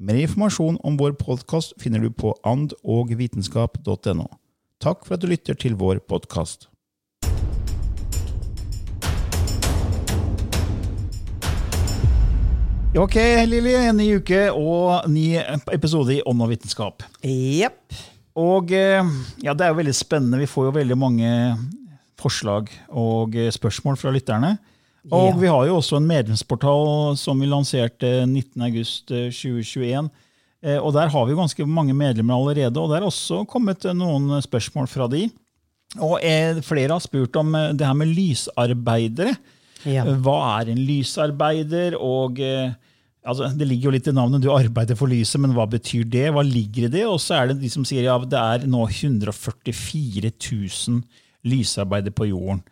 Mer informasjon om vår podkast finner du på andogvitenskap.no. Takk for at du lytter til vår podkast. Ok, Lilly. En ny uke og ny episode i Ånd og vitenskap. Yep. Og eh, ja, det er jo veldig spennende. Vi får jo veldig mange forslag og eh, spørsmål fra lytterne. Og Ja. vi har jo også en medlemsportal som vi lanserte 19.8.2021. Eh, Og der har vi jo ganske mange medlemmer allerede, og det er også kommet eh, noen spørsmål fra de. Og eh, flere har spurt om eh, det her med lysarbeidere. Ja. Eh, Hva er en lysarbeider? Og eh, altså, Det ligger jo litt i navnet, du arbeider for lyset, men hva betyr det? Hva ligger i det? Og så er det de som sier ja, det er nå 144 000 lysarbeidere på jorden.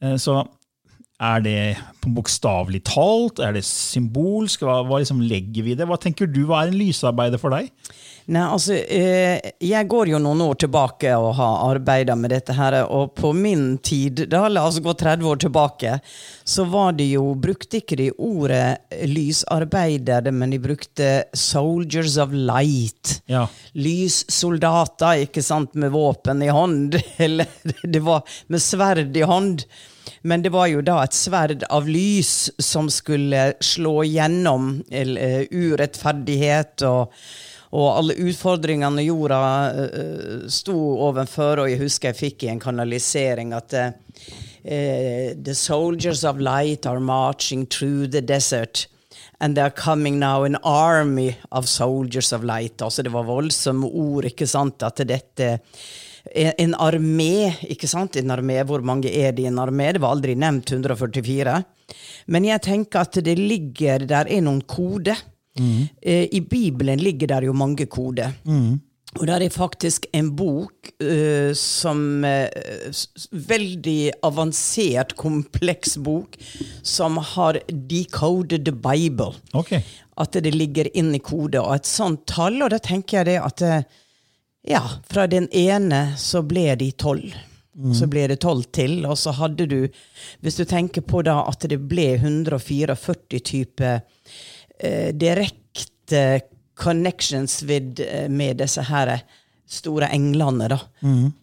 Eh, Så er det på bokstavelig talt? Er det symbolsk? Hva, hva liksom legger vi i det? Hva tenker du, hva er en lysarbeider for deg? Nei, altså, eh, jeg går jo noen år tilbake og har arbeida med dette her, og på min tid, da la oss gå 30 år tilbake, så var det jo, brukte ikke de ordet lysarbeidere, men de brukte soldiers of light. Ja. Lyssoldater, ikke sant, med våpen i hånd, eller det var med sverd i hånd. Men det var jo da et sverd av lys som skulle slå gjennom eh, urettferdighet og, og alle utfordringene jorda uh, sto overfor. Og jeg husker jeg fikk i en kanalisering at eh, The soldiers of light are marching through the desert. And they are coming now an army of soldiers of light. Altså det var voldsomme ord, ikke sant? At dette en armé, ikke sant? En armé, Hvor mange er det i en armé? Det var aldri nevnt 144. Men jeg tenker at det ligger Der er noen koder. Eh, I Bibelen ligger der jo mange koder. Og der er faktisk en bok eh, som s- Veldig avansert, kompleks bok, som har decoded the Bible. Ok. At det ligger inn i kode, og et sånt tall. Og da tenker jeg det at ja, fra den ene så ble de tolv. Så ble det tolv til, og så hadde du Hvis du tenker på da at det ble 144 typer eh, direkte connections with, eh, med disse her store englene, da.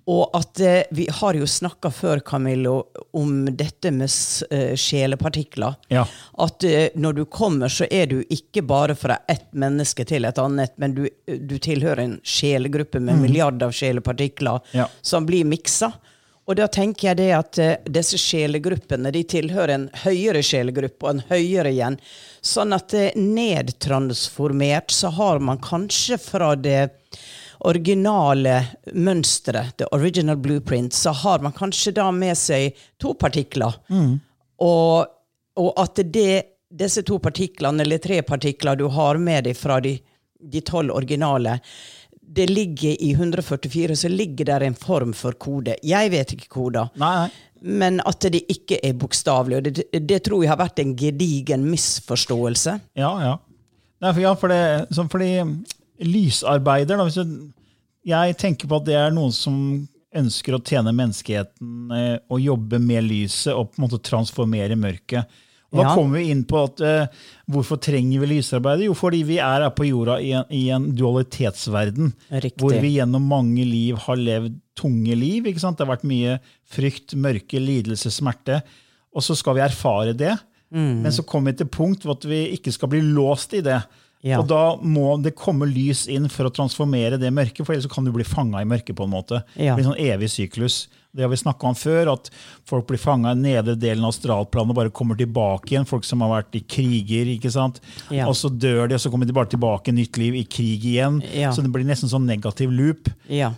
Og at eh, vi har jo snakka før, Camillo, om dette med eh, sjelepartikler. Ja. At eh, når du kommer, så er du ikke bare fra ett menneske til et annet, men du, du tilhører en sjelegruppe med milliarder av sjelepartikler Ja. som blir miksa. Og da tenker jeg det at uh, disse sjelegruppene de tilhører en høyere sjelegruppe og en høyere igjen. Sånn at uh, nedtransformert så har man kanskje fra det originale mønsteret, the original blueprint, så har man kanskje da med seg to partikler. Og, og at det, disse to partiklene, eller tre partikler du har med deg fra de de tolv originale, det ligger i 144, så ligger der en form for kode. Jeg vet ikke koder. Nei. Men at det ikke er bokstavelig. Og det, det tror jeg har vært en gedigen misforståelse. Ja, ja. Nei, for, ja, for det, fordi lysarbeider da, hvis du, Jeg tenker på at det er noen som ønsker å tjene menneskeheten eh, og jobbe med lyset og på en måte transformere mørket. Og Da Ja. kommer vi inn på at eh, hvorfor trenger vi lysarbeidet? Jo, fordi vi er her på jorda i en, i en dualitetsverden. Riktig. Hvor vi gjennom mange liv har levd tunge liv. Det har vært mye frykt, mørke, lidelse, smerte. Og så skal vi erfare det. Mm. Men så kommer vi til punkt hvor vi ikke skal bli låst i det. Ja. Og da må det komme lys inn for å transformere det mørket, for ellers kan du bli fanga i mørket. på en måte. Ja. Det blir en sånn evig syklus. Det har vi snakka om før, at folk blir fanga i nedre delen av astralplanet og bare kommer tilbake igjen. Folk som har vært i kriger. ikke sant? Ja. Og så dør de, og så kommer de bare tilbake i nytt liv i krig igjen. Så det blir nesten sånn negativ loop.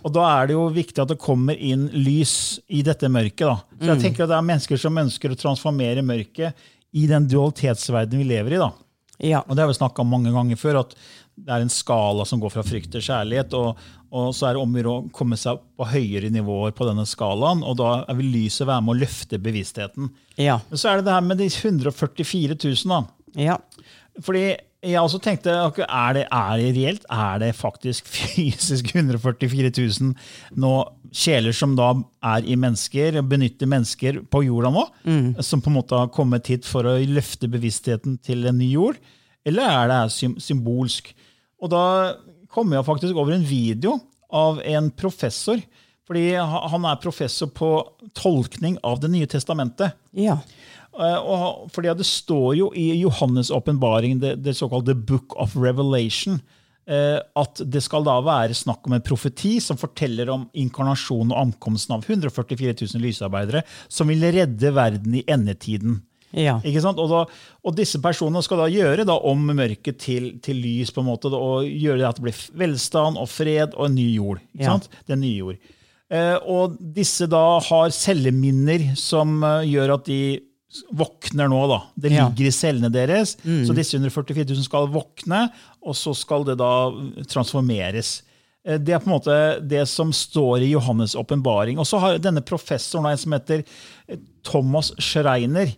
Og da er det jo viktig at det kommer inn lys i dette mørket. da. Så Mm. jeg tenker at det er mennesker som ønsker å transformere mørket i den dualitetsverdenen vi lever i. da. Ja. Og det har vi snakka om mange ganger før, at det er en skala som går fra frykt til kjærlighet. Og, og så er det om å komme seg på høyere nivåer på denne skalaen. Og da vil lyset være med å løfte bevisstheten. Ja. Men så er det det her med de 144 000. da. Ja. Fordi jeg også tenkte, er det, er det reelt? Er det faktisk fysisk 144 000 nå, sjeler som da er i mennesker, benytter mennesker på jorda nå? Som på en måte har kommet hit for å løfte bevisstheten til en ny jord? Eller er det symbolsk? Og da kom jeg faktisk over en video av en professor. Fordi han er professor på tolkning av Det nye testamentet. Ja. Eh, Og fordi Det står jo i Johannes' åpenbaring, det, det såkalte Book of Revelation, at det skal da være snakk om en profeti som forteller om inkarnasjonen og ankomsten av 144 000 lysarbeidere som vil redde verden i endetiden. Ja. Og, da, og disse personene skal da gjøre da om mørket til, til lys, på en måte, og gjøre det at det blir velstand og fred og en ny jord. Ikke Ja. sant? Den nye jord. Eh, og disse da har celleminner som eh, gjør at de våkner nå. da. Det Ja. ligger i cellene deres. Så disse 144 000 skal våkne, og så skal det da transformeres. Eh, Det er på en måte det som står i Johannes' åpenbaring. Og så har denne professoren en som heter eh, Thomas Schreiner.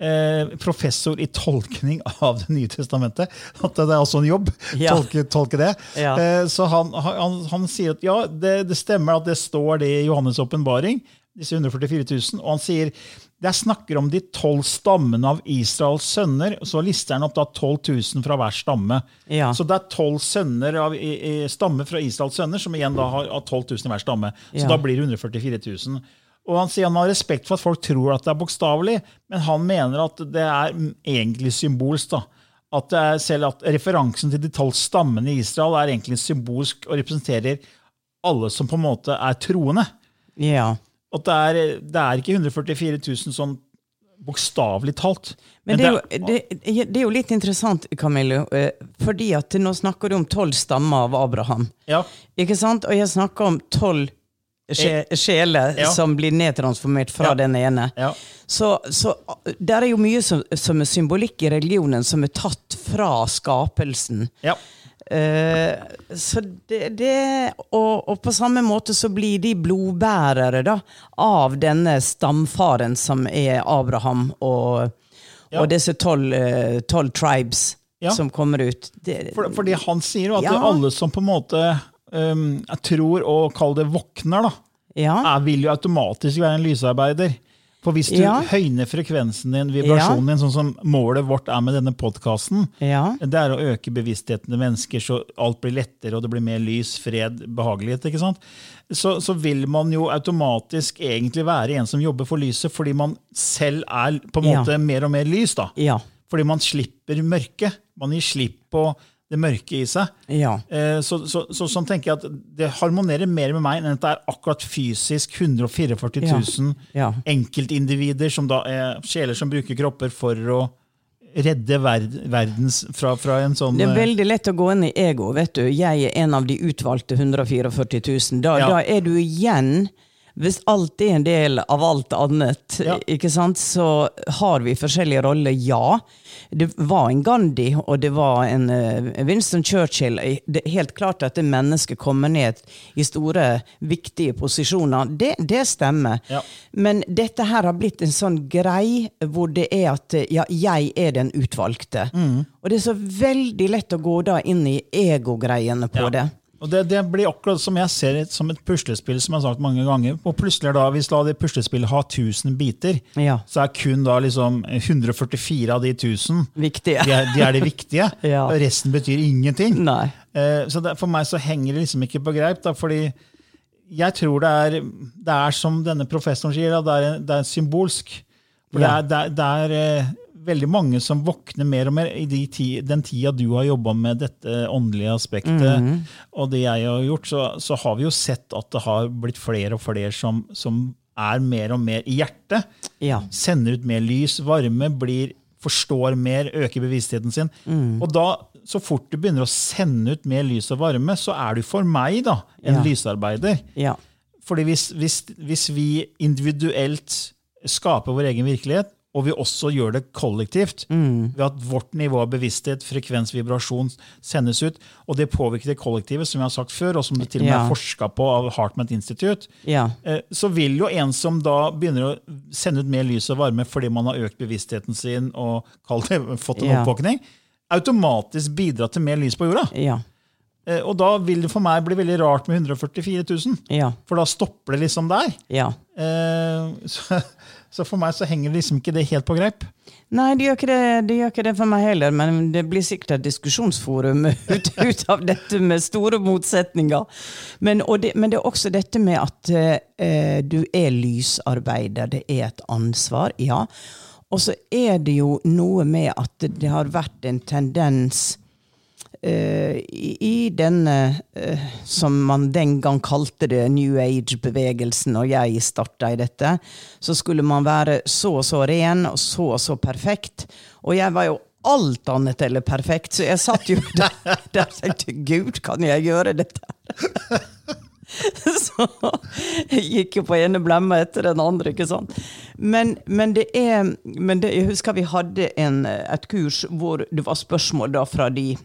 Eh, professor i tolkning av Det nye testamentet. At det er også en jobb. Ja. Tolke, tolke det. Ja. Så han, han, han sier at ja, det, det stemmer at det står det i Johannes' åpenbaring. Disse 144 000. Og han sier det er snakker om de tolv stammene av Israels sønner. Så lister han opp da 12 000 fra hver stamme. Ja. Så det er tolv sønner av i, i, stamme fra Israels sønner, som igjen da har, har 12 000 i hver stamme. Så Ja. da blir det 144 000. Og han sier han har respekt for at folk tror at det er bokstavelig, men han mener at det er egentlig symbolsk. da. At det er selv at Referansen til de tolv stammene i Israel er egentlig symbolsk og representerer alle som på en måte er troende. Ja. At det er, det er ikke 144 000 sånn bokstavelig talt. Men det er, jo, det, det er jo litt interessant, Camillo, eh, fordi at nå snakker du om tolv stammer av Abraham. ja, Ikke sant? Og jeg snakker om tolv sje, sjeler Ja. som blir nedtransformert fra Ja. den ene. ja, Så, så der er jo mye som, som er symbolikk i religionen som er tatt fra skapelsen. ja. Eh, så det, det og, og på samme måte så blir de blodbærere da, av denne stamfaren som er Abraham og, Ja. og disse tolv eh, tolv tribes Ja. som kommer ut. Det, For, fordi han sier jo at Ja. alle som på en måte um, tror og kaller det våkner, da, ja, er, vil jo automatisk være en lysarbeider. For hvis du Ja. høyner frekvensen din, vibrasjonen din, sånn som målet vårt er med denne podkasten, ja, det er å øke bevisstheten til mennesker så alt blir lettere og det blir mer lys, fred, behagelighet. ikke sant? Så, så vil man jo automatisk egentlig være en som jobber for lyset, fordi man selv er på en Ja. måte mer og mer lys. da. ja, Fordi man slipper mørket. Man gir slipp på det mørke i seg. ja. Eh, Så, så, så sånn tenker jeg at det harmonerer mer med meg enn at det er akkurat fysisk 144 000 Ja. enkeltindivider, som da er sjeler som bruker kropper for å redde verd, verdens fra, fra en sånn Det er eh, veldig lett å gå inn i ego. vet du. Jeg er en av de utvalgte 144 000. Da, Ja. da er du igjen Hvis alt er en del av alt annet, Ja. ikke sant, så har vi forskjellige roller, ja. Det var en Gandhi, og det var en eh, Winston Churchill. Det er helt klart at det mennesket kommer ned i store, viktige posisjoner. Det, det stemmer. Ja. Men dette her har blitt en sånn grei hvor det er at eh, ja, jeg er den utvalgte. Mm. Og det er så veldig lett å gå da inn i egogreiene på Ja. det. Og det, det blir akkurat som jeg ser det som et puslespill, som jeg har sagt mange ganger. Og plutselig da, Hvis la det puslespillet ha 1000 biter, Ja. så er kun da liksom 144 av de 1000 Viktige. de er, de er de viktige. Ja. og Resten betyr ingenting. Eh, Så det, for meg så henger det liksom ikke på greip. Da, fordi jeg tror det er, det er som denne professoren sier, da, det, er, det er symbolsk. For Ja. det, er, det, er, det er eh, veldig mange som våkner mer og mer i de ti, den tida du har jobba med dette åndelige aspektet, Mhm. og det jeg har gjort, så, så har vi jo sett at det har blitt flere og flere som, som er mer og mer i hjertet. Ja. Sender ut mer lys, varme, blir, forstår mer, øker bevisstheten sin. Mm. Og da, så fort du begynner å sende ut mer lys og varme, så er du for meg da, en Ja. lysarbeider. Ja. Fordi hvis, hvis, hvis vi individuelt skaper vår egen virkelighet, og vi også gjør det kollektivt, Mm. ved at vårt nivå av bevissthet, frekvens, vibrasjon sendes ut, og det påvirker det kollektivet, som jeg har sagt før, og som det til og med Ja. er forska på av Heartment Institute, Ja. eh, så vil jo en som da begynner å sende ut mer lys og varme fordi man har økt bevisstheten sin og det, fått en Ja. oppvåkning, automatisk bidra til mer lys på jorda. Ja. Eh, Og da vil det for meg bli veldig rart med 144 000, Ja. for da stopper det liksom der. Ja. Eh, Så, så for meg så henger liksom ikke det helt på greip. Nei, det gjør, ikke det, det gjør ikke det for meg heller, men det blir sikkert et diskusjonsforum ut, ut av dette med store motsetninger. Men, det, men det er også dette med at eh, du er lysarbeider, det er et ansvar, ja. Og så er det jo noe med at det har vært en tendens i, i denne, eh, som man den gang kalte det New Age-bevegelsen, og jeg starta i dette, så skulle man være så og så ren og så og så perfekt. Og jeg var jo alt annet eller perfekt, så jeg satt jo der, der og tenkte Gud, kan jeg gjøre dette? Så jeg gikk jo på ene blemma etter den andre. ikke sant? Men, men det er men det, Jeg husker vi hadde en, et kurs hvor det var spørsmål da fra de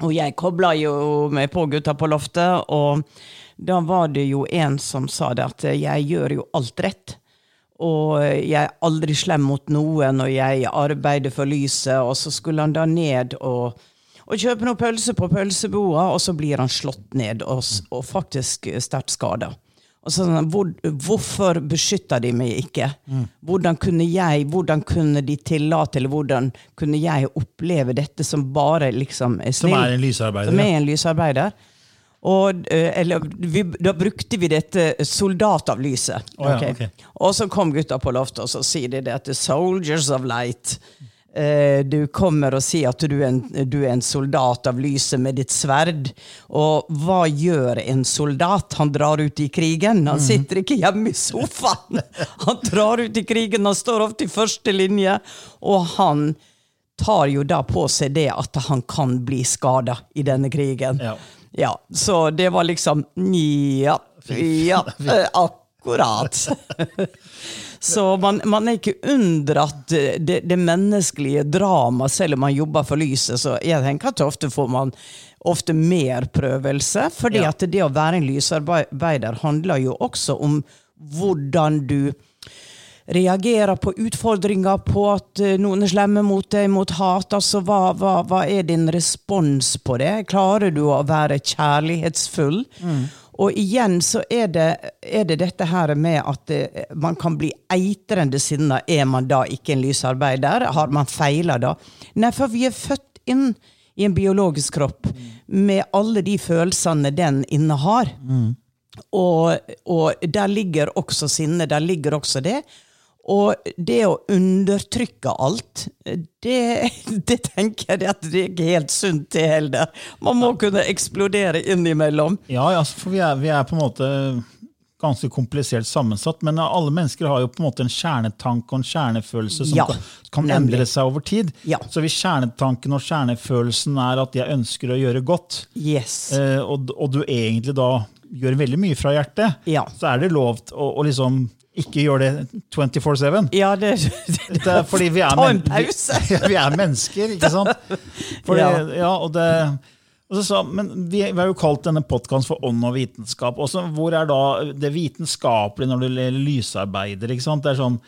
Og jeg kobla jo meg på Gutta på loftet, og da var det jo en som sa det at jeg gjør jo alt rett. Og jeg er aldri slem mot noen, og jeg arbeider for lyset. Og så skulle han da ned og, og kjøpe noe pølse på pølseboa, og så blir han slått ned og, og faktisk sterkt skada. Så sånn, hvor, hvorfor beskytta de meg ikke? Hvordan kunne jeg, hvordan kunne de tillate, eller hvordan kunne jeg oppleve dette som bare liksom er snill? Som er en lysarbeider. Som er en lysarbeider. Og, eh, eller, vi, da brukte vi dette soldatavlyset. Oh, ja, okay. ok. Og så kom gutta på loftet, og så sier de det at the soldiers of light. Eh, du kommer og sier at du er, en, du er en soldat av lyset med ditt sverd. Og hva gjør en soldat? Han drar ut i krigen. Han sitter ikke hjemme i sofaen. Han drar ut i krigen, han står ofte i første linje. Og han tar jo da på seg det at han kan bli skada i denne krigen. Ja. Ja, så det var liksom Ja, ja eh, akkurat. Så man, man er ikke under at det, det menneskelige drama, selv om man jobber for lyset, så jeg tenker at ofte får man ofte mer prøvelse. fordi Ja. at det å være en lysarbeider handler jo også om hvordan du reagerer på utfordringer, på at eh, noen er slemme mot deg, mot hat. Altså, hva, hva, hva er din respons på det? Klarer du å være kjærlighetsfull? Og igjen så er det, er det dette her med at eh, man kan bli eitrende sinna. Er man da ikke en lysarbeider? Har man feila da? Nei, for vi er født inn i en biologisk kropp med alle de følelsene den innehar. Og, og der ligger også sinne, der ligger også det. Og det å undertrykke alt, det, det tenker jeg at det er ikke helt sunt, det heller. Man må kunne eksplodere innimellom. Ja, ja, for vi er, vi er på en måte ganske komplisert sammensatt, men alle mennesker har jo på en måte en kjernetanke og en kjernefølelse som Ja, kan, kan endre seg over tid. Ja. Så hvis kjernetanken og kjernefølelsen er at jeg ønsker å gjøre godt, Yes. eh, og, og du egentlig da gjør veldig mye fra hjertet, Ja. så er det lov å, å liksom ikke gjør det 24-7. Ja, det, Det er fordi vi er, men-. Vi, vi er mennesker, ikke sant? Fordi, Ja. ja. og det, og så sa, men vi, vi har jo kalt denne podkasten for Ånd og vitenskap. Også, hvor er da det vitenskapelige når du lysarbeider? ikke sant? Det er sånn,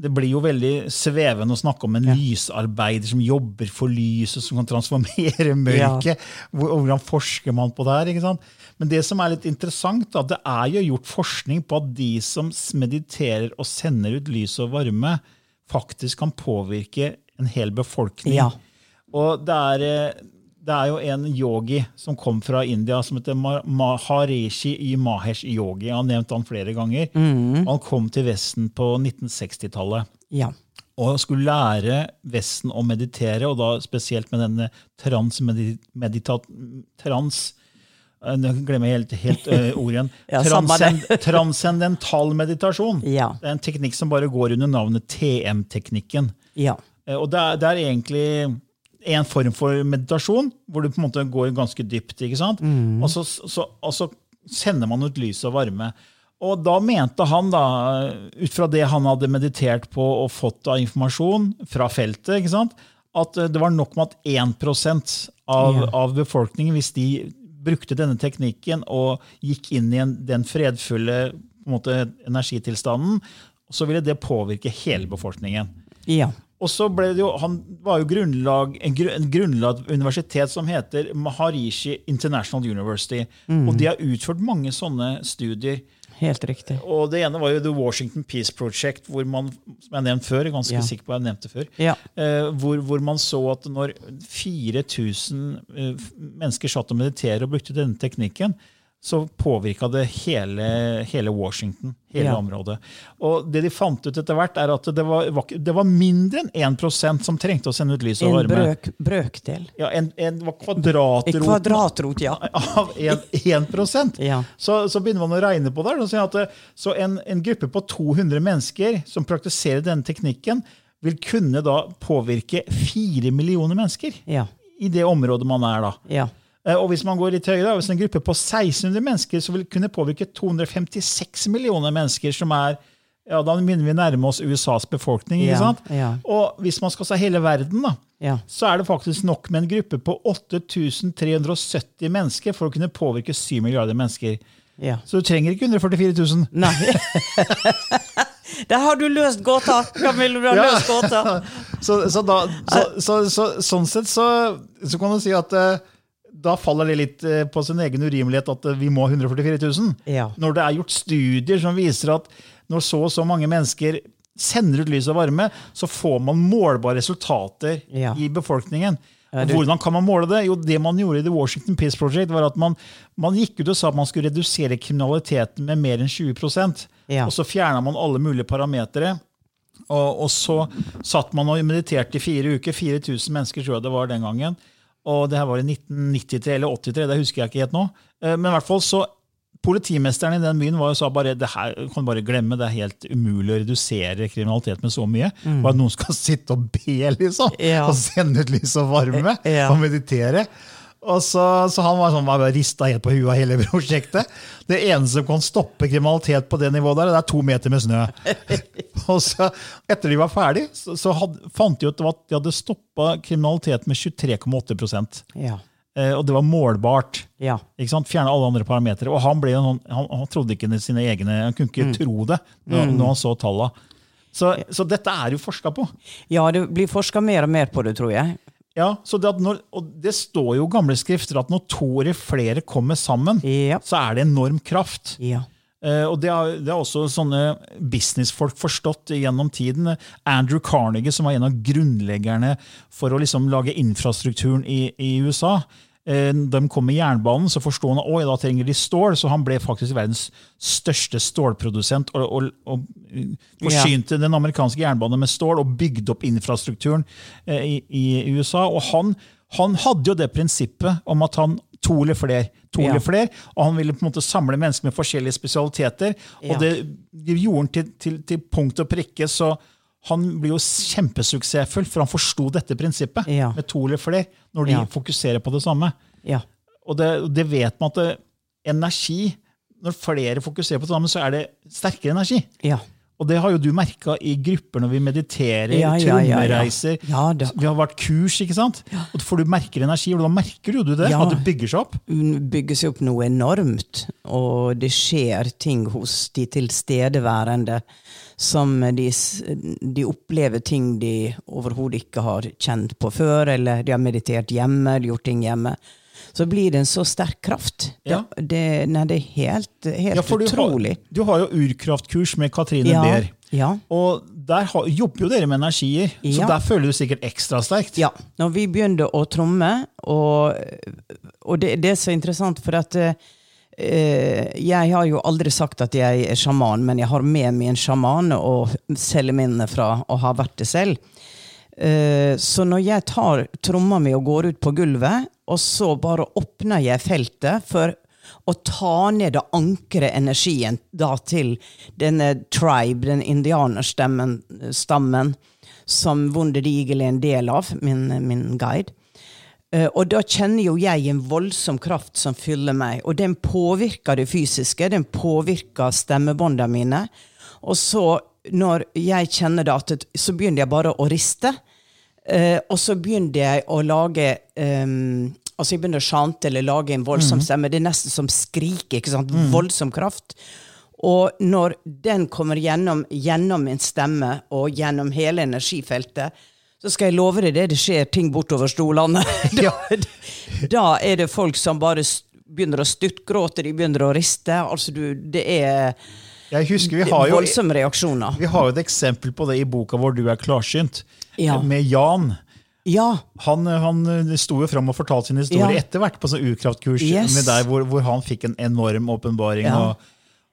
det blir jo veldig svevende å snakke om en lysarbeider som jobber for lyset, som kan transformere mørket. Hvor- Hvordan forsker man på det her? ikke sant? Men det som er litt interessant, da, det er jo gjort forskning på at de som mediterer og sender ut lys og varme, faktisk kan påvirke en hel befolkning. Ja. Og det er, eh, det er jo en yogi som kom fra India, som heter Maharishi i Mahesh Yogi. Jeg har nevnt han flere ganger. Han kom til Vesten på 1960-tallet Ja. og skulle lære Vesten å meditere, og da spesielt med denne transmeditat... Trans... eh, Nå glemmer jeg helt, helt eh, ordet igjen. Ja. Transcend, transcendental meditasjon. Ja. Det er en teknikk som bare går under navnet TM-teknikken. Ja. Eh, Og det er, det er egentlig en form for meditasjon, hvor du på en måte går ganske dypt. ikke sant? Og, så, så, og så sender man ut lys og varme. Og da mente han, da, ut fra det han hadde meditert på og fått av informasjon fra feltet, ikke sant? at eh, det var nok med at 1 av, yeah. av befolkningen, hvis de brukte denne teknikken og gikk inn i en, den fredfulle måte, energitilstanden, så ville det påvirke hele befolkningen. Ja. Og så ble det jo, Han var jo grunnlag, en, gru- en grunnlag universitet som heter Maharishi International University. Og de har utført mange sånne studier. Helt riktig. Og Det ene var jo The Washington Peace Project, hvor man som jeg har nevnt før, ganske Ja. sikker på jeg nevnte før, Ja. eh, hvor, hvor man så at når 4000 eh, mennesker satt og mediterte og brukte denne teknikken, så påvirka det hele, hele Washington, hele Ja. området. Og det de fant ut etter hvert, er at det var, det var mindre enn 1% som trengte å sende ut lys og En varme. brøk, brøkdel. Ja, en, en var En kvadratrot, ja. av 1, Ja. så, så begynner man å regne på det. det- Så en, en gruppe på 200 mennesker som praktiserer denne teknikken, vil kunne da påvirke 4 millioner mennesker Ja. i det området man er. da. Ja. Eh, Og hvis man går litt høyere, hvis en gruppe på 1600 mennesker så vil kunne påvirke 256 millioner mennesker, som er ja, Da begynner vi å nærme oss USAs befolkning. ikke sant? ja. Og hvis man skal se hele verden, da, Ja. så er det faktisk nok med en gruppe på 8370 mennesker for å kunne påvirke 7 milliarder mennesker. ja. Så du trenger ikke 144 000. Nei. Der har du løst gåta, Camille! Du har Ja. løst gåta. Så, så, da, så, så, så, sånn sett så, så kan du si at eh, da faller det litt eh, på sin egen urimelighet at eh, vi må ha 144 000. Ja. Når det er gjort studier som viser at når så og så mange mennesker sender ut lys og varme, så får man målbare resultater Ja. i befolkningen. Og Hvordan kan man måle det? Jo, Det man gjorde i The Washington Peace Project, var at man, man gikk ut og sa at man skulle redusere kriminaliteten med mer enn 20 Ja. Og så fjerna man alle mulige parametere. Og, og så satt man og mediterte i fire uker. 4000 mennesker tror jeg det var den gangen. Og det her var i 1993 eller 83, det husker jeg ikke helt nå. Eh, Men i hvert fall så Politimesteren i den byen var jo sa bare det her kan du bare glemme, det er helt umulig å redusere kriminalitet med så mye. Bare at noen skal sitte og be, liksom. Ja. Og sende ut lys og varme Ja. og meditere. Så, så han var sånn, rista helt på huet av hele prosjektet. Det eneste som kan stoppe kriminalitet på det nivået, der, det er to meter med snø. og så, etter de var ferdig, så, så had, fant de ut at de hadde stoppa kriminalitet med 23,8% Ja. eh, Og det var målbart. Ja. Ikke sant? Fjerne alle andre parametere. Og han, noen, han, han trodde ikke sine egne, han kunne ikke tro det når, når han så tallene. Så, så dette er jo forska på. ja, det blir forska mer og mer på det, tror jeg. Ja, så det, når, og det står jo i gamle skrifter at når to eller flere kommer sammen, Ja. så er det enorm kraft. Ja. Uh, og det har, det har også sånne businessfolk forstått gjennom tiden. Andrew Carnegie, som var en av grunnleggerne for å liksom lage infrastrukturen i, i USA. Eh, de kom med jernbanen, så forsto han at da trenger de stål, så han ble faktisk verdens største stålprodusent. og, og, og Forsynte ja. den amerikanske jernbanen med stål og bygde opp infrastrukturen eh, i, i USA. Og han, han hadde jo det prinsippet om at han to eller flere, to Ja. eller flere, og han ville på en måte samle mennesker med forskjellige spesialiteter. Ja. Og det, det gjorde han til, til, til punkt og prikke, så han blir jo kjempesuksessfull, for han forsto dette prinsippet Ja. med to eller flere, når de Ja. fokuserer på det samme. Ja. Og det, det vet man at det, energi Når flere fokuserer på det samme, så er det sterkere energi. Ja. Og det har jo du merka i grupper når vi mediterer, Ja, ja, ja, ja. trommereiser. Ja. Vi har vært kurs, ikke sant? Og For du merker energi, og da merker jo du det. At det bygger seg opp. bygger seg opp noe enormt, og det skjer ting hos de tilstedeværende som de, de opplever ting de overhodet ikke har kjent på før, eller de har meditert hjemme, eller gjort ting hjemme. Så blir det en så sterk kraft. Ja. Det, det, nei, det er helt, helt Ja, du har, utrolig. du har jo urkraftkurs med Katrine Ja, Behr. ja. Og der har, jobber jo dere med energier, så der føler du sikkert ekstra sterkt. Ja, når vi begynte å tromme, og, og det, det er så interessant, for at eh, jeg har jo aldri sagt at jeg er sjaman, men jeg har med meg en sjaman og celleminne fra å ha vært det selv. Eh, så når jeg tar tromma mi og går ut på gulvet, og så bare åpner jeg feltet for å ta ned og ankre energien da til denne tribe, den indianerstammen, som Wunde Eagle er en del av, min, min guide. Eh, Og da kjenner jo jeg en voldsom kraft som fyller meg, og den påvirker det fysiske, den påvirker stemmebåndene mine. Og så, når jeg kjenner det, så begynner jeg bare å riste. Eh, og så begynner jeg å lage um, Altså jeg begynner å sjante eller lage en voldsom stemme. Det er nesten som skrike. ikke sant? Voldsom kraft. Og når den kommer gjennom, gjennom min stemme og gjennom hele energifeltet, så skal jeg love deg det, det skjer ting bortover stolene. da, da er det folk som bare begynner å stuttgråte, de begynner å riste. Altså du, det er Jeg husker vi har jo voldsomme reaksjoner. vi har jo et eksempel på det i boka hvor du er klarsynt, Ja. med Jan. Ja. Han, han sto jo fram og fortalte sin historie Ja. etter hvert på sånn ukraftkurs Yes. med deg, hvor, hvor han fikk en enorm åpenbaring. Ja. og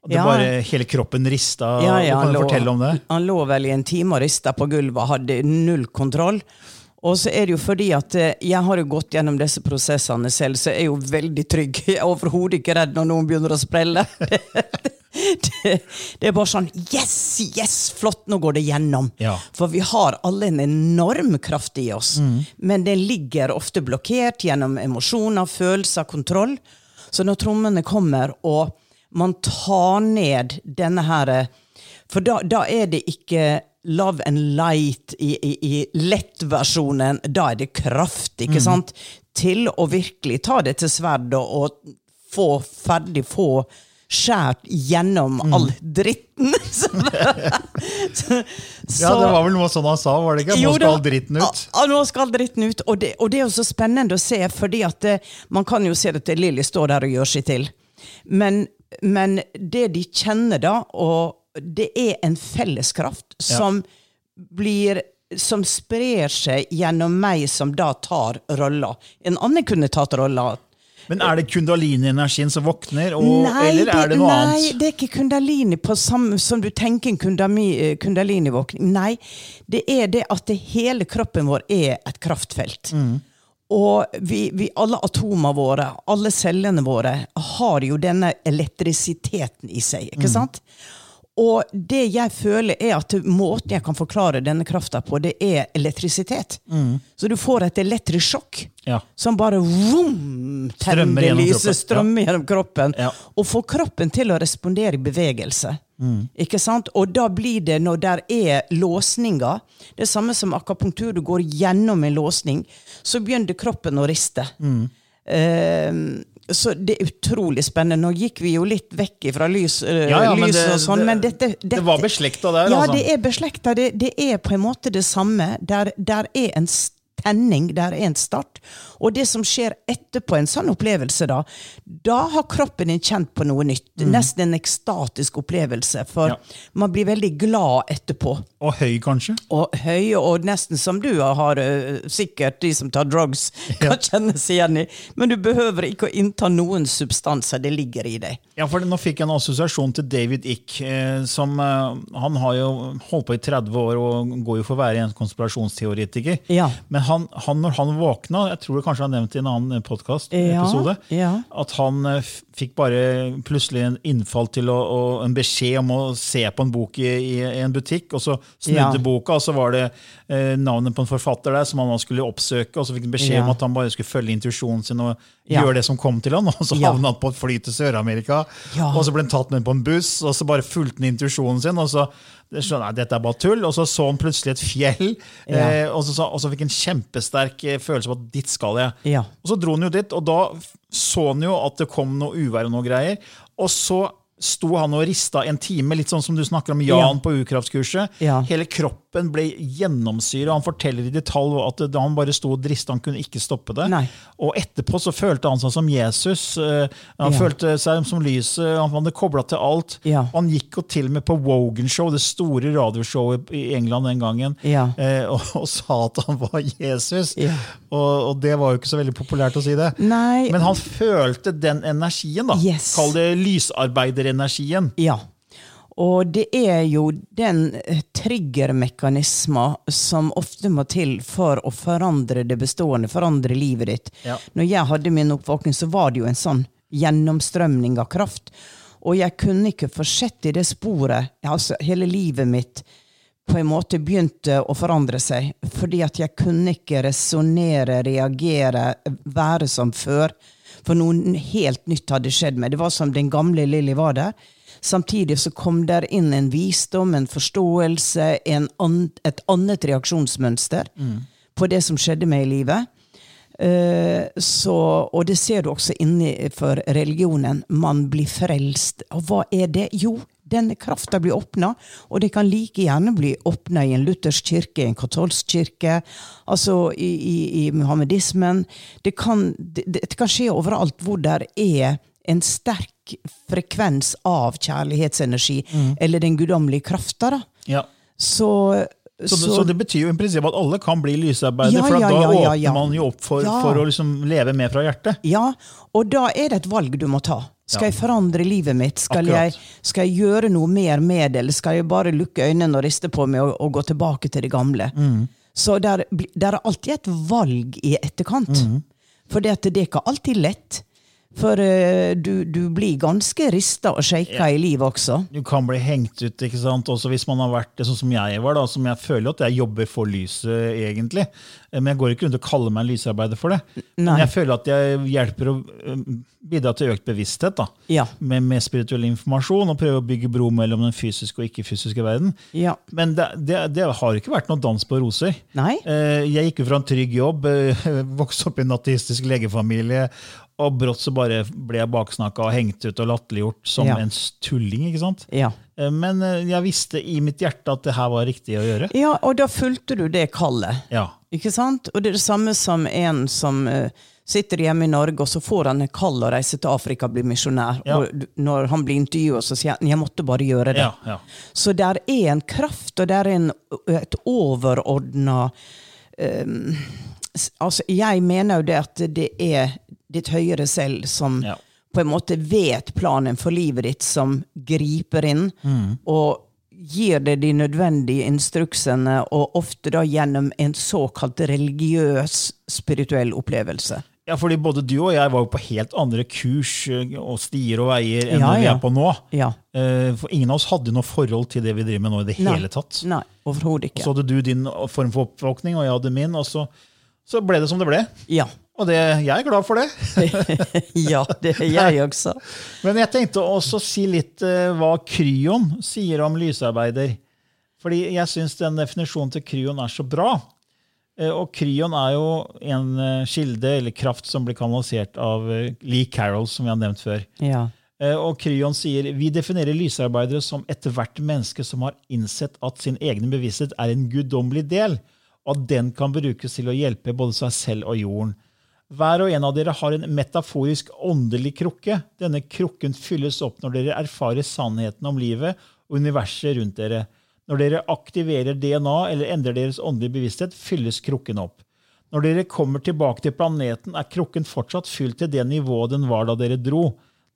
det Ja. bare Hele kroppen rista. Ja, ja, du kan lå- fortelle om det? Han lå vel i en time og rista på gulvet og hadde null kontroll. Og så er det jo fordi at eh, jeg har jo gått gjennom disse prosessene selv, så jeg er jo veldig trygg. Jeg er overhodet ikke redd når noen begynner å sprelle. det, det er bare sånn Yes, yes, flott, nå går det gjennom. Ja. For vi har alle en enorm kraft i oss, Mm. men den ligger ofte blokkert gjennom emosjoner, følelser, kontroll. Så når trommene kommer, og man tar ned denne her For da, da er det ikke love and light i, i, i lettversjonen. Da er det kraft, ikke sant? Til å virkelig ta det til sverdet og få ferdig, få skjært gjennom all dritten. Så- så- Ja, Det var vel noe sånn han sa, var det ikke? Nå skal all dritten ut. Ja, nå skal dritten ut. Og det, og det er jo så spennende å se, fordi at det, man kan jo se at Lilly står der og gjør seg til. Men, men det de kjenner da, og det er en felleskraft som blir som sprer seg gjennom meg som da tar rolla. En annen kunne tatt rolla. Men er det kundalini-energien som våkner, og, eller er det noe nei, annet? det er ikke kundalini på samme som du tenker en kundalini-våkning. Nei, det er det at det hele kroppen vår er et kraftfelt. Mm. Og vi, vi, alle atomene våre, alle cellene våre, har jo denne elektrisiteten i seg. ikke Mm. sant? Og det jeg føler er at måten jeg kan forklare denne krafta på, det er elektrisitet. Så du får et elektrisk sjokk Mm. Ja. som bare vroom, tenner lyset, strømmer gjennom kroppen. Ja. Og får kroppen til å respondere i bevegelse. Ikke sant? Og da blir det, når der er låsninger Det er samme som akupunktur. Du går gjennom en låsning, så begynner kroppen å riste. Eh, så det er utrolig spennende. Nå gikk vi jo litt vekk fra lys, eh, Ja, ja, men lys det- og sånn, det- men dette, dette Det var beslekta der, ja, altså. det er beslekta. Det, det er på en måte det samme. Der, der er en tenning, der er en start. Og det som skjer etterpå en sånn opplevelse, da, da har kroppen din kjent på noe nytt. Nesten en ekstatisk opplevelse. For Ja. man blir veldig glad etterpå. Og høy, kanskje? Og høy, og nesten som du har øh, sikkert de som tar drugs, kan kjenne seg igjen i. Men du behøver ikke å innta noen substanser. Det ligger i deg. Ja, for Nå fikk jeg en assosiasjon til David Ick. Eh, som, eh, han har jo holdt på i 30 år og går jo for å være en konspirasjonsteoretiker. Ja. Men han, han, når han våkna, jeg tror jeg kanskje han nevnte i en annen Ja, podkast-episode, ja. at han eh, fikk bare plutselig en innfall til å, og en beskjed om å se på en bok i, i, i en butikk, og så snudde Ja. boka, og så var det eh, navnet på en forfatter der som han skulle oppsøke, og så fikk han beskjed Ja. om at han bare skulle følge intuisjonen sin og Ja. gjøre det som kom til han, og så havna han på et fly til Sør-Amerika, og så ble han tatt med på en buss, og så bare fulgte han intuisjonen sin, og så så, nei, dette er bare tull, og så så han plutselig et fjell, Ja. eh, og, så, og så fikk han en kjempesterk eh, følelse på at dit skal jeg. Ja. Og så dro han jo dit, og da så han jo at det kom noe uvær og noe greier. Og så sto han og rista en time, litt sånn som du snakker om Jan Ja. på ukraftskurset. Ja. Hele kroppen ble gjennomsyra. Han forteller i detalj at da han bare sto og driste, han kunne ikke stoppe det. Nei. Og etterpå så følte han seg som Jesus. eh, Han Ja. følte seg som lyset. Han hadde kobla til alt. Ja. Han gikk jo til og med på Wogan Show, det store radioshowet i England den gangen, Ja. eh, og, og sa at han var Jesus. Og, og det var jo ikke så veldig populært å si det. Nei. Men han følte den energien, da. Yes. Kall det lysarbeiderenergien. Ja. Og det er jo den eh, triggermekanismen som ofte må til for å forandre det bestående, forandre livet ditt. Ja. Når jeg hadde min oppvåkning, så var det jo en sånn gjennomstrømning av kraft. Og jeg kunne ikke fortsette i det sporet. Altså, hele livet mitt på en måte begynte å forandre seg. Fordi at jeg kunne ikke resonnere, reagere, være som før. For noe helt nytt hadde skjedd meg. Det var som den gamle Lilly var der. Samtidig så kom der inn en visdom, en forståelse, en an, et annet reaksjonsmønster på det som skjedde meg i livet. Eh, så, og det ser du også innenfor religionen. Man blir frelst. Og hva er det? Jo, denne krafta blir åpna, og det kan like gjerne bli åpna i en luthersk kirke, en katolsk kirke, altså i, i, i muhammedismen. Det kan, det, det kan skje overalt hvor det er en sterk frekvens av kjærlighetsenergi, eller den guddommelige krafta. Ja. Så, Så, det- så det betyr jo i prinsippet at alle kan bli lysarbeidere, Ja, for da ja, ja, åpner man jo opp for, for å liksom leve med fra hjertet. Ja, og da er det et valg du må ta. Skal jeg forandre livet mitt? Skal jeg, skal jeg gjøre noe mer med det, eller skal jeg bare lukke øynene og riste på meg og, og gå tilbake til det gamle? Mm. Så der, der er alltid et valg i etterkant. Mm. For det, det er ikke alltid lett. For uh, du, du blir ganske rista og shaka i livet også. Du kan bli hengt ut, ikke sant? også hvis man har vært det sånn som jeg var. da, som Jeg føler at jeg jobber for lyset, egentlig. Men jeg går ikke rundt og kaller meg en lysarbeider for det. Nei. Men jeg føler at jeg hjelper å eh, bidra til økt bevissthet. da, Ja. Med, med spirituell informasjon, og prøve å bygge bro mellom den fysiske og ikke-fysiske verden. Ja. Men det, det, det har ikke vært noe dans på roser. Nei? Eh, Jeg gikk jo fra en trygg jobb, vokste opp i en ateistisk legefamilie, og brått så bare ble jeg baksnakka og hengt ut og latterliggjort som Ja. en tulling. ikke sant? Ja. Eh, Men eh, jeg visste i mitt hjerte at det her var riktig å gjøre. ja, og da fulgte du det kallet. Ja. Ikke sant? Og det er det samme som en som eh, sitter hjemme i Norge, og så får han et kall å reise til Afrika og bli misjonær. Ja. Og når han blir intervjuet, så sier han jeg måtte bare gjøre det. Ja, ja. Så der er en kraft, og der er en, et overordna um, altså Jeg mener jo det at det er ditt høyere selv som Ja. på en måte vet planen for livet ditt, som griper inn Mm. og gir deg de nødvendige instruksene, og ofte da gjennom en såkalt religiøs, spirituell opplevelse. ja, fordi både du og jeg var jo på helt andre kurs eh, og stier og veier enn Ja, ja. vi er på nå. Ja. Eh, For ingen av oss hadde noe forhold til det vi driver med nå i det Nei. hele tatt. Nei, overhodet ikke. Så hadde du din form for oppvåkning, og jeg hadde min, og så, så ble det som det ble. Ja. Og det, jeg er glad for det. ja, det er jeg også. Men jeg tenkte også si litt uh, hva Kryon sier om lysarbeider. Fordi jeg syns den definisjonen til Kryon er så bra. Uh, og Kryon er jo en uh, kilde eller kraft som blir kanalisert av Lee Carroll, som vi har nevnt før. Ja. Og Kryon sier vi definerer lysarbeidere som ethvert menneske som har innsett at sin egen bevissthet er en guddommelig del, og at den kan brukes til å hjelpe både seg selv og jorden. Hver og en av dere har en metaforisk åndelig krukke. Denne krukken fylles opp når dere erfarer sannheten om livet og universet rundt dere. Når dere aktiverer DNA eller endrer deres åndelige bevissthet, fylles krukken opp. Når dere kommer tilbake til planeten, er krukken fortsatt fylt til det nivået den var da dere dro.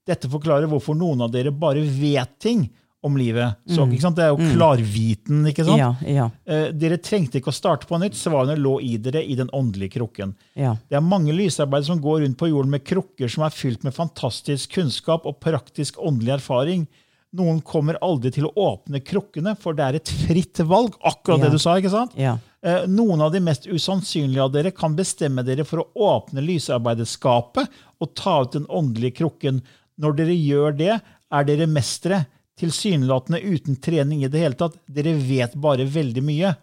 Dette forklarer hvorfor noen av dere bare vet ting om livet. Så, sant? Det er jo klarviten. ikke sant? Ja, ja, Eh, dere trengte ikke å starte på nytt. Svarene lå i dere i den åndelige krukken. ja. Det er mange lysarbeidere som går rundt på jorden med krukker som er fylt med fantastisk kunnskap og praktisk åndelig erfaring. Noen kommer aldri til å åpne krukkene, for det er et fritt valg. Akkurat det du sa. ikke sant? Eh, Noen av de mest usannsynlige av dere kan bestemme dere for å åpne lysarbeiderskapet og ta ut den åndelige krukken. Når dere gjør det, er dere mestere. Tilsynelatende uten trening i det hele tatt. Dere vet bare veldig mye.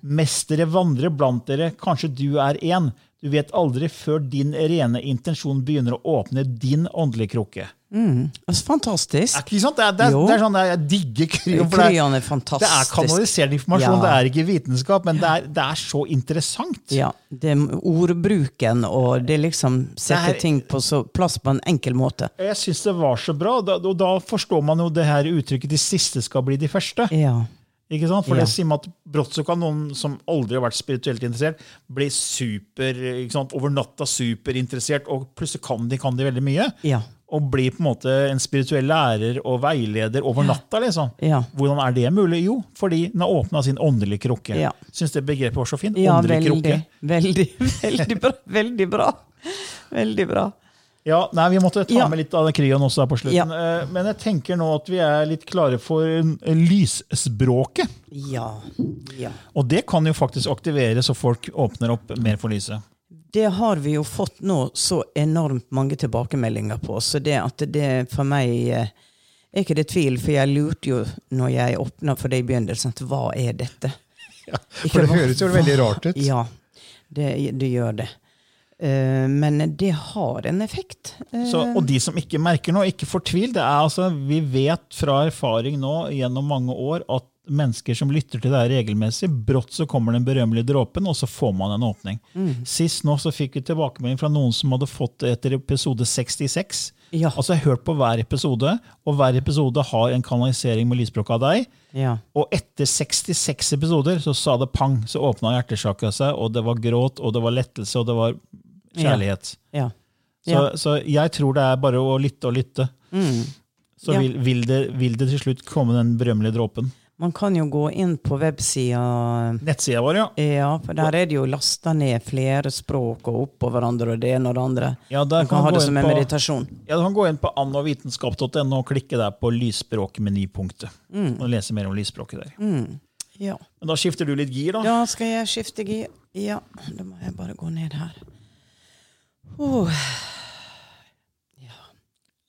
Mestere vandrer blant dere. Kanskje du er en. Du vet aldri før din rene intensjon begynner å åpne din åndelige krukke. Mm. fantastisk. Er ikke sant? Det er, det er, det er sånn jeg digger kryon. det er- det er kanalisert informasjon, Ja. det er ikke vitenskap, men det er, det er så interessant. Ja, det er ordbruken, og det liksom Det setter er- ting på så, plass på en enkel måte. Jeg syns det var så bra, da, og da forstår man jo det her uttrykket 'de siste skal bli de første'. Ja. Ikke sant? For Ja. det sier man at brått så kan noen som aldri har vært spirituelt interessert, bli super, over natta superinteressert, og plutselig kan de, kan de veldig mye. Ja. Og bli på en måte en spirituell lærer og veileder over natta. liksom. Ja. Hvordan er det mulig? Jo, fordi den har åpna sin åndelige krukke. Ja. Syns det begrepet var så fint. Ja, Åndelig veldig, krukke. veldig, veldig bra. Veldig bra. Veldig bra. Ja, nei, Vi måtte ta Ja. med litt av den kryon også her på slutten. Ja. Eh, Men jeg tenker nå at vi er litt klare for lysspråket. Ja. ja. Og det kan jo faktisk aktivere så folk åpner opp mer for lyset. Det har vi jo fått nå så enormt mange tilbakemeldinger på, så det at det for meg eh, er ikke det tvil, for jeg lurte jo når jeg åpna for det i begynnelsen, at hva er dette? Ja, for det høres jo veldig rart ut. Ja, det, det gjør det. Eh, men det har en effekt. Eh, Så, og de som ikke merker noe, ikke fortvil. Det er altså, vi vet fra erfaring nå gjennom mange år at mennesker som lytter til det her regelmessig, brått så kommer den berømmelige dråpen, og så får man en åpning. Mm. Sist nå så fikk vi tilbakemelding fra noen som hadde fått det etter episode 66. Ja. Altså jeg har hørt på hver episode, og hver episode har en kanalisering med lysspråk av deg. ja. Og etter 66 episoder så sa det pang, så åpna hjertesjakka seg, og det var gråt, og det var lettelse, og det var kjærlighet. ja. Så, så jeg tror det er bare å lytte og lytte. Så Ja. vil, vil, det, vil det til slutt komme den berømmelige dråpen. Man kan jo gå inn på websida Nettsida vår, ja. Ja, for der er det jo lasta ned flere språk og oppå hverandre og det ene og det andre. Ja, der Man kan ha det som en på- meditasjon. Ja, Du kan gå inn på annovitenskap.no og klikke der på lysspråkmenypunktet. Og lese mer om lysspråket der. Ja. Men da skifter du litt gir, da. Ja, skal jeg skifte gir. Ja, da må jeg bare gå ned her. Oh.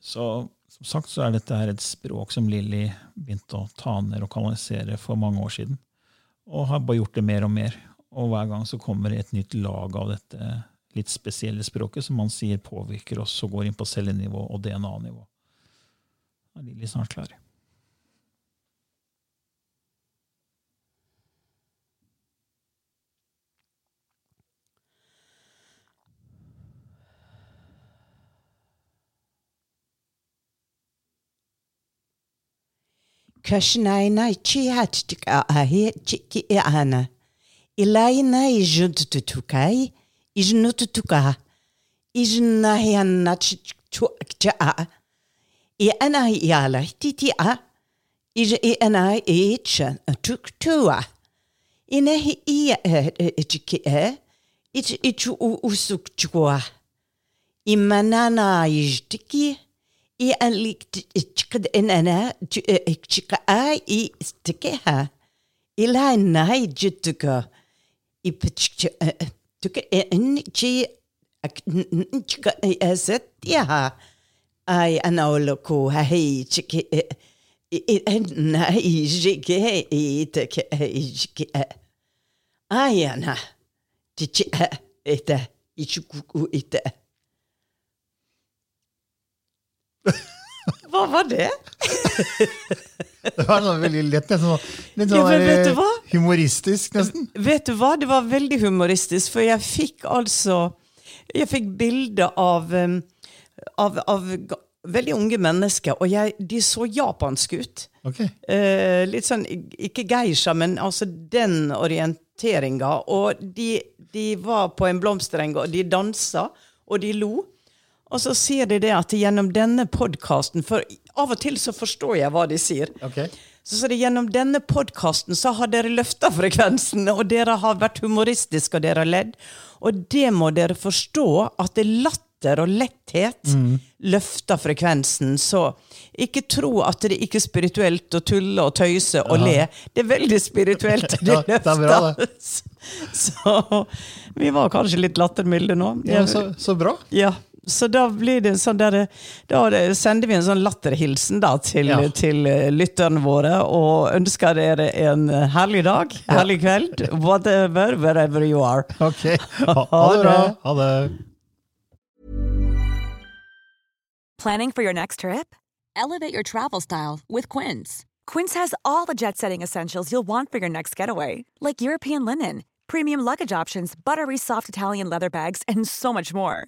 Så som sagt så er dette her et språk som Lilly begynte å ta ned og kanalisere for mange år siden. Og har bare gjort det mer og mer. Og hver gang så kommer et nytt lag av dette litt spesielle språket som man sier påvirker oss og går inn på cellenivå og DNA-nivå. Da er Lilly snart klar. Kashnaina chihatika ahe chiki ana. Ilaina ijuntutukai, ijnututuka, ijnahiana chichua. I ana yala titia, ij i ana icha tuktua. Inahi i chiki e, ich ichu usukchua. Imanana ijtiki, i alik chikad enana chika i stikeha ila nai jituka i pichka tuka en chi chika aset ya ai anaoloko hai chiki nai jike i teke jike ai ana chichi ita ichuku ita Hva var det? Det var noe veldig lett, nesten sånn, litt sånn ja, vet du hva? humoristisk, nesten. Vet du hva, det var veldig humoristisk, for jeg fikk altså Jeg fikk bilde av, um, av, av veldig unge mennesker, og jeg, de så japanske ut. Okay. Eh, litt sånn, ikke geisha, men altså den orienteringa. Og de, de var på en blomstereng, og de dansa, og de lo. Og så sier de det at gjennom denne podkasten For av og til så forstår jeg hva de sier. Okay. Så, sier de gjennom denne podkasten så har dere løfta frekvensen, og dere har vært humoristiske, og dere har ledd. Og det må dere forstå, at det latter og letthet løfter frekvensen. Så ikke tro at det ikke er spirituelt å tulle og tøyse og le. Det er veldig spirituelt. Det Ja, det. Så vi var kanskje litt lattermilde nå. Ja, så, så bra. Ja, så da blir det sånn der, Da sender vi en sånn latterhilsen da til, Ja. til eh, lytterne våre og ønsker dere en herlig dag, herlig kveld, whatever, wherever you are. Ok. Ha, ha det bra. Ha det. Planning for your next trip? Elevate your travel style with Quince. Quince has all the jet setting essentials you'll want for your next getaway, like European linen, premium luggage options, buttery soft Italian leather bags, and so much more.